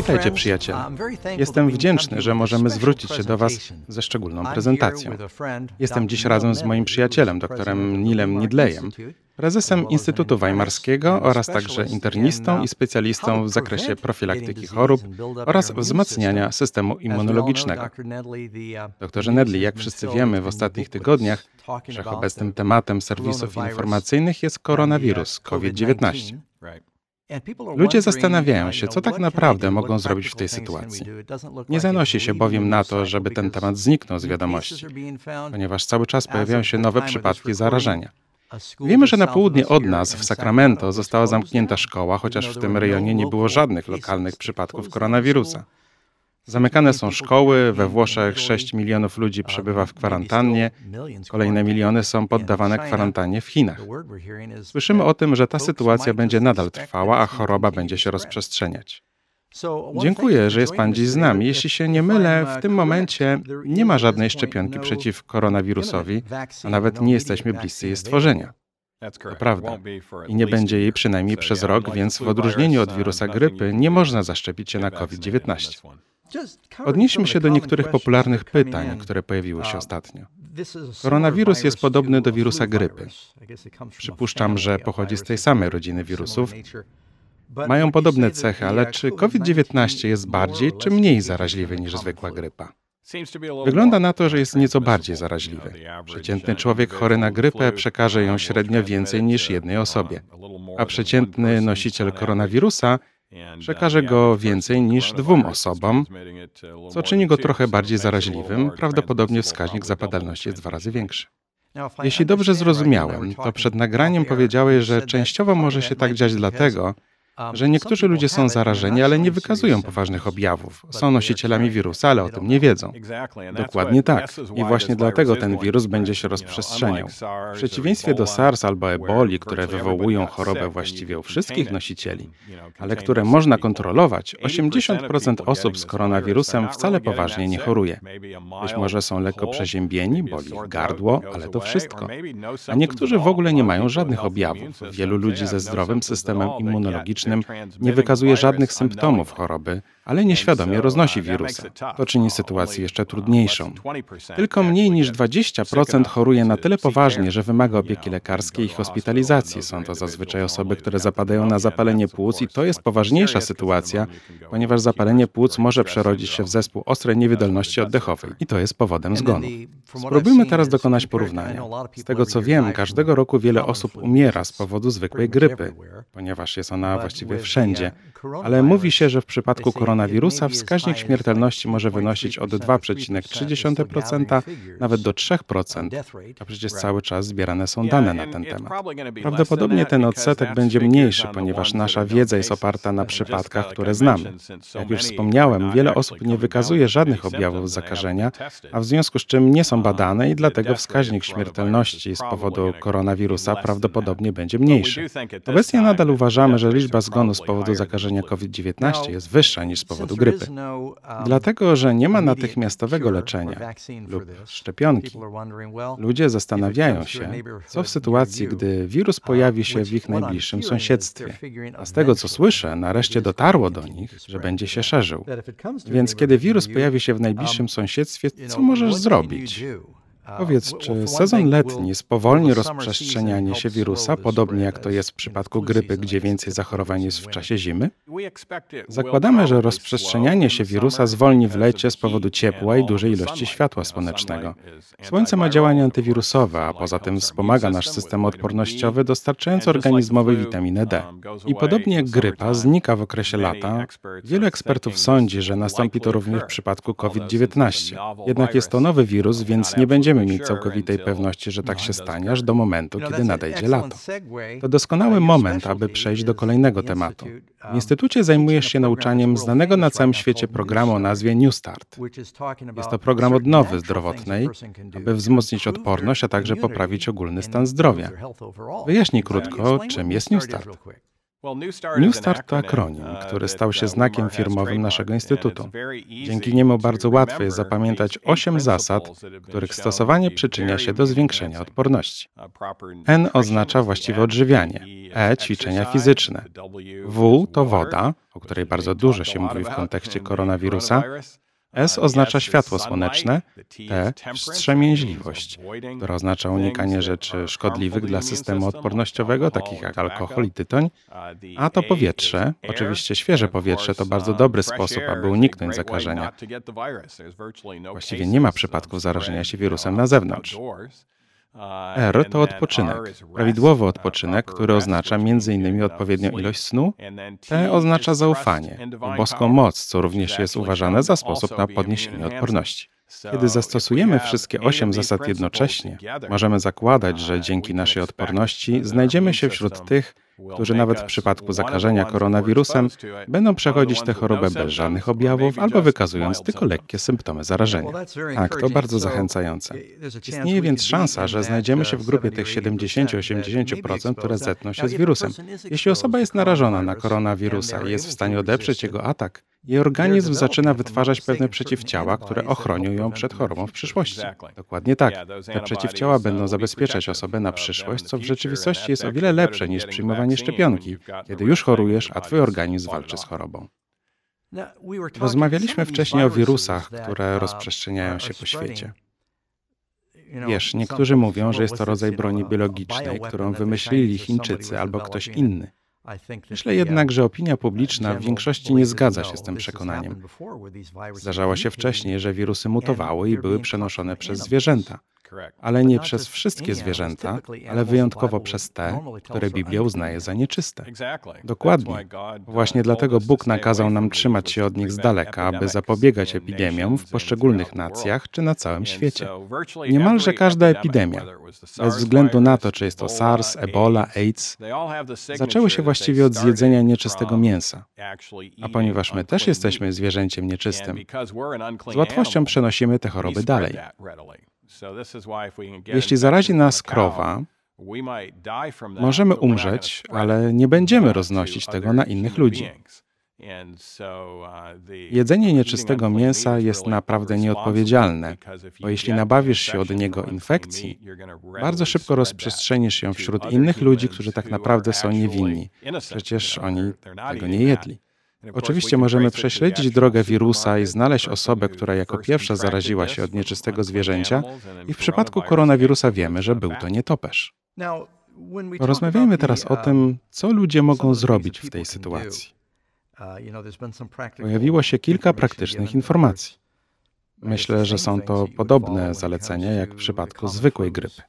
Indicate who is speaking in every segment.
Speaker 1: Witajcie przyjaciele. Jestem wdzięczny, że możemy zwrócić się do Was ze szczególną prezentacją. Jestem dziś razem z moim przyjacielem, doktorem Nilem Nidlejem, prezesem Instytutu Weimarskiego oraz także internistą i specjalistą w zakresie profilaktyki chorób oraz wzmacniania systemu immunologicznego. Doktorze Nedley, jak wszyscy wiemy w ostatnich tygodniach, wszechobecnym tematem serwisów informacyjnych jest koronawirus COVID-19. Ludzie zastanawiają się, co tak naprawdę mogą zrobić w tej sytuacji. Nie zanosi się bowiem na to, żeby ten temat zniknął z wiadomości, ponieważ cały czas pojawiają się nowe przypadki zarażenia. Wiemy, że na południe od nas, w Sacramento, została zamknięta szkoła, chociaż w tym rejonie nie było żadnych lokalnych przypadków koronawirusa. Zamykane są szkoły, we Włoszech 6 milionów ludzi przebywa w kwarantannie, kolejne miliony są poddawane kwarantannie w Chinach. Słyszymy o tym, że ta sytuacja będzie nadal trwała, a choroba będzie się rozprzestrzeniać. Dziękuję, że jest Pan dziś z nami. Jeśli się nie mylę, w tym momencie nie ma żadnej szczepionki przeciw koronawirusowi, a nawet nie jesteśmy bliscy jej stworzenia. To prawda. I nie będzie jej przynajmniej przez rok, więc w odróżnieniu od wirusa grypy nie można zaszczepić się na COVID-19. Odnieśmy się do niektórych popularnych pytań, które pojawiły się ostatnio. Koronawirus jest podobny do wirusa grypy. Przypuszczam, że pochodzi z tej samej rodziny wirusów. Mają podobne cechy, ale czy COVID-19 jest bardziej czy mniej zaraźliwy niż zwykła grypa? Wygląda na to, że jest nieco bardziej zaraźliwy. Przeciętny człowiek chory na grypę przekaże ją średnio więcej niż jednej osobie, a przeciętny nosiciel koronawirusa Przekaże go więcej niż dwóm osobom, co czyni go trochę bardziej zaraźliwym. Prawdopodobnie wskaźnik zapadalności jest dwa razy większy. Jeśli dobrze zrozumiałem, to przed nagraniem powiedziałeś, że częściowo może się tak dziać dlatego, że niektórzy ludzie są zarażeni, ale nie wykazują poważnych objawów. Są nosicielami wirusa, ale o tym nie wiedzą. Dokładnie tak. I właśnie dlatego ten wirus będzie się rozprzestrzeniał. W przeciwieństwie do SARS albo eboli, które wywołują chorobę właściwie u wszystkich nosicieli, ale które można kontrolować, 80% osób z koronawirusem wcale poważnie nie choruje. Być może są lekko przeziębieni, boli ich gardło, ale to wszystko. A niektórzy w ogóle nie mają żadnych objawów. Wielu ludzi ze zdrowym systemem immunologicznym nie wykazuje żadnych symptomów choroby, ale nieświadomie roznosi wirusy. To czyni sytuację jeszcze trudniejszą. Tylko mniej niż 20% choruje na tyle poważnie, że wymaga opieki lekarskiej i hospitalizacji. Są to zazwyczaj osoby, które zapadają na zapalenie płuc i to jest poważniejsza sytuacja, ponieważ zapalenie płuc może przerodzić się w zespół ostrej niewydolności oddechowej i to jest powodem zgonu. Spróbujmy teraz dokonać porównania. Z tego co wiem, każdego roku wiele osób umiera z powodu zwykłej grypy, ponieważ jest ona właściwie wszędzie. Ale mówi się, że w przypadku koronawirusa wskaźnik śmiertelności może wynosić od 2,3% nawet do 3%, a przecież cały czas zbierane są dane na ten temat. Prawdopodobnie ten odsetek będzie mniejszy, ponieważ nasza wiedza jest oparta na przypadkach, które znamy. Jak już wspomniałem, wiele osób nie wykazuje żadnych objawów zakażenia, a w związku z czym nie są badane i dlatego wskaźnik śmiertelności z powodu koronawirusa prawdopodobnie będzie mniejszy. Obecnie nadal uważamy, że liczba zgonów z powodu zakażenia COVID-19 jest wyższa niż z powodu grypy. Dlatego, że nie ma natychmiastowego leczenia lub szczepionki. Ludzie zastanawiają się, co w sytuacji, gdy wirus pojawi się w ich najbliższym sąsiedztwie. A z tego, co słyszę, nareszcie dotarło do nich, że będzie się szerzył. Więc kiedy wirus pojawi się w najbliższym sąsiedztwie, co możesz zrobić? Powiedz, czy sezon letni spowolni rozprzestrzenianie się wirusa, podobnie jak to jest w przypadku grypy, gdzie więcej zachorowań jest w czasie zimy? Zakładamy, że rozprzestrzenianie się wirusa zwolni w lecie z powodu ciepła i dużej ilości światła słonecznego. Słońce ma działanie antywirusowe, a poza tym wspomaga nasz system odpornościowy, dostarczając organizmowi witaminę D. I podobnie jak grypa znika w okresie lata, wielu ekspertów sądzi, że nastąpi to również w przypadku COVID-19. Jednak jest to nowy wirus, więc nie będziemy możemy mieć całkowitej pewności, że tak się stanie, aż do momentu, kiedy nadejdzie lato. To doskonały moment, aby przejść do kolejnego tematu. W Instytucie zajmujesz się nauczaniem znanego na całym świecie programu o nazwie New Start. Jest to program odnowy zdrowotnej, aby wzmocnić odporność, a także poprawić ogólny stan zdrowia. Wyjaśnij krótko, czym jest New Start. New Start to akronim, uh, który stał się znakiem firmowym naszego instytutu. Dzięki niemu bardzo łatwo jest zapamiętać osiem zasad, których stosowanie przyczynia się do zwiększenia odporności. N oznacza właściwe odżywianie, E ćwiczenia fizyczne, W to woda, o której bardzo dużo się mówi w kontekście koronawirusa, S oznacza światło słoneczne, T wstrzemięźliwość, która oznacza unikanie rzeczy szkodliwych dla systemu odpornościowego, takich jak alkohol i tytoń, a to powietrze, oczywiście świeże powietrze to bardzo dobry sposób, aby uniknąć zakażenia. Właściwie nie ma przypadków zarażenia się wirusem na zewnątrz. R to odpoczynek, prawidłowy odpoczynek, który oznacza m.in. odpowiednią ilość snu. T oznacza zaufanie i boską moc, co również jest uważane za sposób na podniesienie odporności. Kiedy zastosujemy wszystkie osiem zasad jednocześnie, możemy zakładać, że dzięki naszej odporności znajdziemy się wśród tych, którzy nawet w przypadku zakażenia koronawirusem będą przechodzić tę chorobę bez żadnych objawów albo wykazując tylko lekkie symptomy zarażenia. Tak, to bardzo zachęcające. Istnieje więc szansa, że znajdziemy się w grupie tych 70-80%, które zetną się z wirusem. Jeśli osoba jest narażona na koronawirusa i jest w stanie odeprzeć jego atak, jej organizm zaczyna wytwarzać pewne przeciwciała, które ochronią ją przed chorobą w przyszłości. Dokładnie tak. Te przeciwciała będą zabezpieczać osobę na przyszłość, co w rzeczywistości jest o wiele lepsze niż przyjmowanie szczepionki, kiedy już chorujesz, a twój organizm walczy z chorobą. Rozmawialiśmy wcześniej o wirusach, które rozprzestrzeniają się po świecie. Wiesz, niektórzy mówią, że jest to rodzaj broni biologicznej, którą wymyślili Chińczycy albo ktoś inny. Myślę jednak, że opinia publiczna w większości nie zgadza się z tym przekonaniem. Zdarzało się wcześniej, że wirusy mutowały i były przenoszone przez zwierzęta ale nie przez wszystkie zwierzęta, ale wyjątkowo przez te, które Biblia uznaje za nieczyste. Dokładnie. Właśnie dlatego Bóg nakazał nam trzymać się od nich z daleka, aby zapobiegać epidemiom w poszczególnych nacjach czy na całym świecie. Niemalże każda epidemia, bez względu na to, czy jest to SARS, Ebola, AIDS, zaczęły się właściwie od zjedzenia nieczystego mięsa. A ponieważ my też jesteśmy zwierzęciem nieczystym, z łatwością przenosimy te choroby dalej. Jeśli zarazi nas krowa, możemy umrzeć, ale nie będziemy roznosić tego na innych ludzi. Uh, Jedzenie nieczystego mięsa jest naprawdę nieodpowiedzialne, bo jeśli nabawisz się od niego infekcji, bardzo szybko rozprzestrzenisz ją wśród innych ludzi, którzy tak naprawdę są niewinni. Przecież oni tego nie jedli. Oczywiście możemy prześledzić drogę wirusa i znaleźć osobę, która jako pierwsza zaraziła się od nieczystego zwierzęcia i w przypadku koronawirusa wiemy, że był to nietoperz. Rozmawiajmy teraz o tym, co ludzie mogą zrobić w tej sytuacji. Pojawiło się kilka praktycznych informacji. Myślę, że są to podobne zalecenia jak w przypadku zwykłej grypy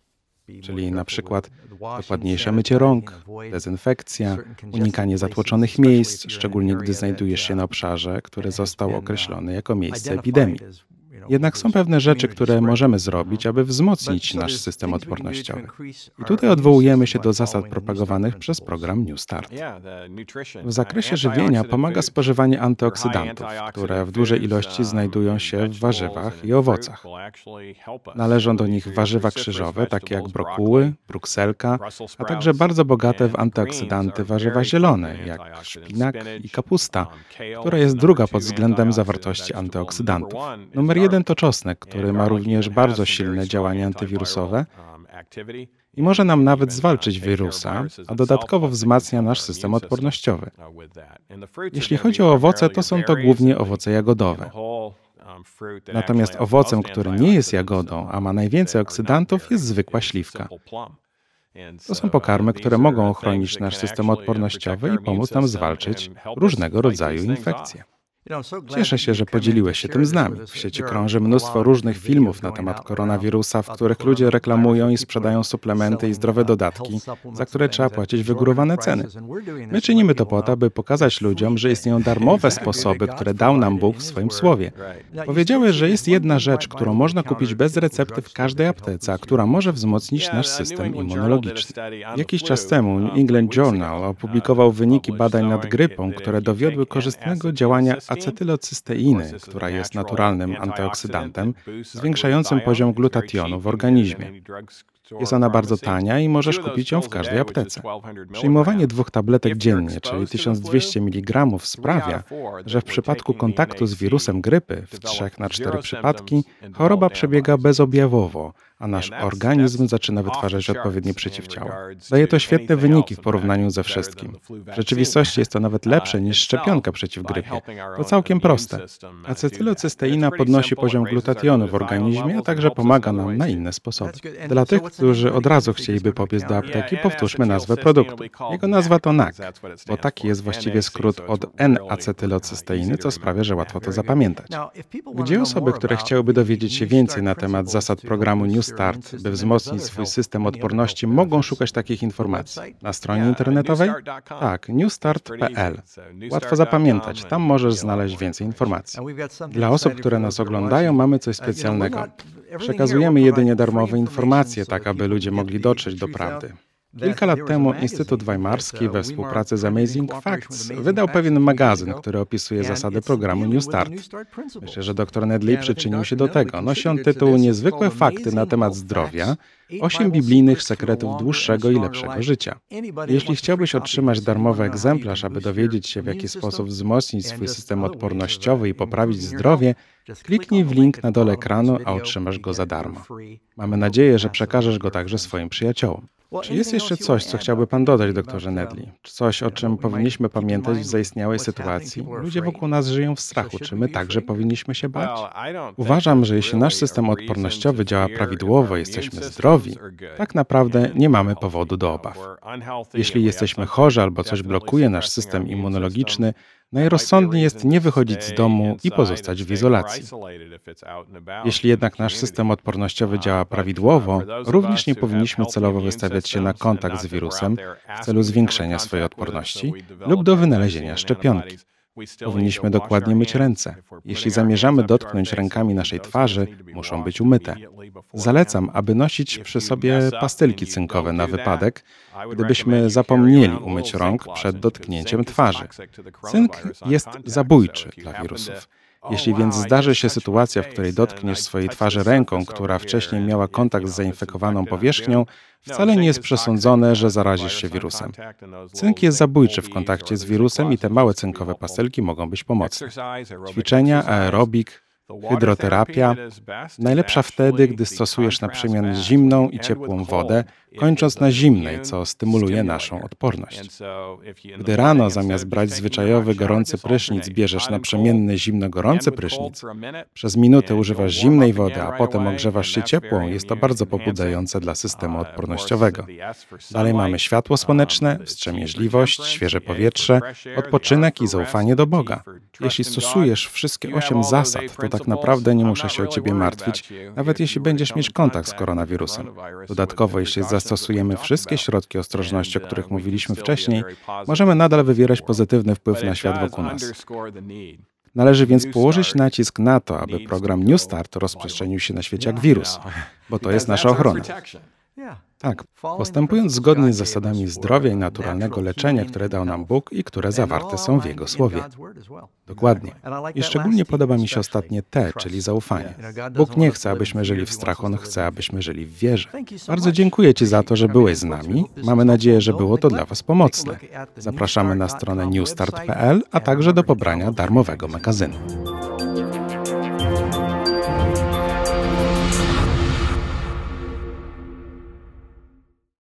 Speaker 1: czyli na przykład dokładniejsze mycie rąk, dezynfekcja, unikanie zatłoczonych miejsc, szczególnie gdy znajdujesz się na obszarze, który został określony jako miejsce epidemii. Jednak są pewne rzeczy, które możemy zrobić, aby wzmocnić nasz system odpornościowy. I tutaj odwołujemy się do zasad propagowanych przez program New Start. W zakresie żywienia pomaga spożywanie antyoksydantów, które w dużej ilości znajdują się w warzywach i owocach. Należą do nich warzywa krzyżowe, takie jak brokuły, brukselka, a także bardzo bogate w antyoksydanty warzywa zielone, jak szpinak i kapusta, która jest druga pod względem zawartości antyoksydantów. Numer jeden jeden to czosnek, który ma również bardzo silne działanie antywirusowe i może nam nawet zwalczyć wirusa, a dodatkowo wzmacnia nasz system odpornościowy. Jeśli chodzi o owoce, to są to głównie owoce jagodowe. Natomiast owocem, który nie jest jagodą, a ma najwięcej oksydantów, jest zwykła śliwka. To są pokarmy, które mogą ochronić nasz system odpornościowy i pomóc nam zwalczyć różnego rodzaju infekcje. Cieszę się, że podzieliłeś się tym z nami. W sieci krąży mnóstwo różnych filmów na temat koronawirusa, w których ludzie reklamują i sprzedają suplementy i zdrowe dodatki, za które trzeba płacić wygórowane ceny. My czynimy to po to, aby pokazać ludziom, że istnieją darmowe sposoby, które dał nam Bóg w swoim słowie. Powiedziałeś, że jest jedna rzecz, którą można kupić bez recepty w każdej aptece, a która może wzmocnić nasz system immunologiczny. Jakiś czas temu New England Journal opublikował wyniki badań nad grypą, które dowiodły korzystnego działania acetylocysteiny, która jest naturalnym antyoksydantem, zwiększającym poziom glutationu w organizmie. Jest ona bardzo tania i możesz kupić ją w każdej aptece. Przyjmowanie dwóch tabletek dziennie, czyli 1200 mg, sprawia, że w przypadku kontaktu z wirusem grypy w 3 na 4 przypadki choroba przebiega bezobjawowo, a nasz organizm zaczyna wytwarzać odpowiednie przeciwciała. Daje to świetne wyniki w porównaniu ze wszystkim. W rzeczywistości jest to nawet lepsze niż szczepionka przeciw grypie. To całkiem proste. Acetylocysteina podnosi poziom glutationu w organizmie, a także pomaga nam na inne sposoby. Dla tych, którzy od razu chcieliby pobiec do apteki, powtórzmy nazwę produktu. Jego nazwa to NAC, bo taki jest właściwie skrót od N-acetylocysteiny, co sprawia, że łatwo to zapamiętać. Gdzie osoby, które chciałyby dowiedzieć się więcej na temat zasad programu New Start, by wzmocnić swój system odporności, mogą szukać takich informacji? Na stronie internetowej? Tak, newstart.pl. Łatwo zapamiętać, tam możesz znaleźć więcej informacji. Dla osób, które nas oglądają, mamy coś specjalnego. Przekazujemy jedynie darmowe informacje, tak aby ludzie mogli dotrzeć do prawdy. Kilka lat temu Instytut Weimarski we współpracy z Amazing Facts wydał pewien magazyn, który opisuje zasady programu New Start. Myślę, że dr Nedley przyczynił się do tego. Nosi on tytuł Niezwykłe fakty na temat zdrowia, osiem biblijnych sekretów dłuższego i lepszego życia. Jeśli chciałbyś otrzymać darmowy egzemplarz, aby dowiedzieć się, w jaki sposób wzmocnić swój system odpornościowy i poprawić zdrowie, kliknij w link na dole ekranu, a otrzymasz go za darmo. Mamy nadzieję, że przekażesz go także swoim przyjaciołom. Czy jest jeszcze coś, co chciałby Pan dodać, doktorze Nedley? Coś, o czym powinniśmy pamiętać w zaistniałej sytuacji? Ludzie wokół nas żyją w strachu. Czy my także powinniśmy się bać? Uważam, że jeśli nasz system odpornościowy działa prawidłowo, jesteśmy zdrowi, tak naprawdę nie mamy powodu do obaw. Jeśli jesteśmy chorzy albo coś blokuje nasz system immunologiczny, Najrozsądniej jest nie wychodzić z domu i pozostać w izolacji. Jeśli jednak nasz system odpornościowy działa prawidłowo, również nie powinniśmy celowo wystawiać się na kontakt z wirusem w celu zwiększenia swojej odporności lub do wynalezienia szczepionki. Powinniśmy dokładnie myć ręce. Jeśli zamierzamy dotknąć rękami naszej twarzy, muszą być umyte. Zalecam, aby nosić przy sobie pastylki cynkowe na wypadek, gdybyśmy zapomnieli umyć rąk przed dotknięciem twarzy. Cynk jest zabójczy dla wirusów. Jeśli więc zdarzy się sytuacja, w której dotkniesz swojej twarzy ręką, która wcześniej miała kontakt z zainfekowaną powierzchnią, wcale nie jest przesądzone, że zarazisz się wirusem. Cynk jest zabójczy w kontakcie z wirusem i te małe cynkowe pastelki mogą być pomocne. Ćwiczenia, aerobik, Hydroterapia najlepsza wtedy, gdy stosujesz na przemian zimną i ciepłą wodę, kończąc na zimnej, co stymuluje naszą odporność. Gdy rano zamiast brać zwyczajowy gorący prysznic bierzesz naprzemienny zimno-gorący prysznic, przez minutę używasz zimnej wody, a potem ogrzewasz się ciepłą, jest to bardzo pobudzające dla systemu odpornościowego. Dalej mamy światło słoneczne, wstrzemięźliwość, świeże powietrze, odpoczynek i zaufanie do Boga. Jeśli stosujesz wszystkie osiem zasad, to tak naprawdę nie muszę się o ciebie martwić, nawet jeśli będziesz mieć kontakt z koronawirusem. Dodatkowo, jeśli zastosujemy wszystkie środki ostrożności, o których mówiliśmy wcześniej, możemy nadal wywierać pozytywny wpływ na świat wokół nas. Należy więc położyć nacisk na to, aby program New Start rozprzestrzenił się na świecie jak wirus, bo to jest nasza ochrona. Tak, postępując zgodnie z zasadami zdrowia i naturalnego leczenia, które dał nam Bóg i które zawarte są w Jego Słowie. Dokładnie. I szczególnie podoba mi się ostatnie T, czyli zaufanie. Bóg nie chce, abyśmy żyli w strachu, On chce, abyśmy żyli w wierze. Bardzo dziękuję Ci za to, że byłeś z nami. Mamy nadzieję, że było to dla Was pomocne. Zapraszamy na stronę newstart.pl, a także do pobrania darmowego magazynu.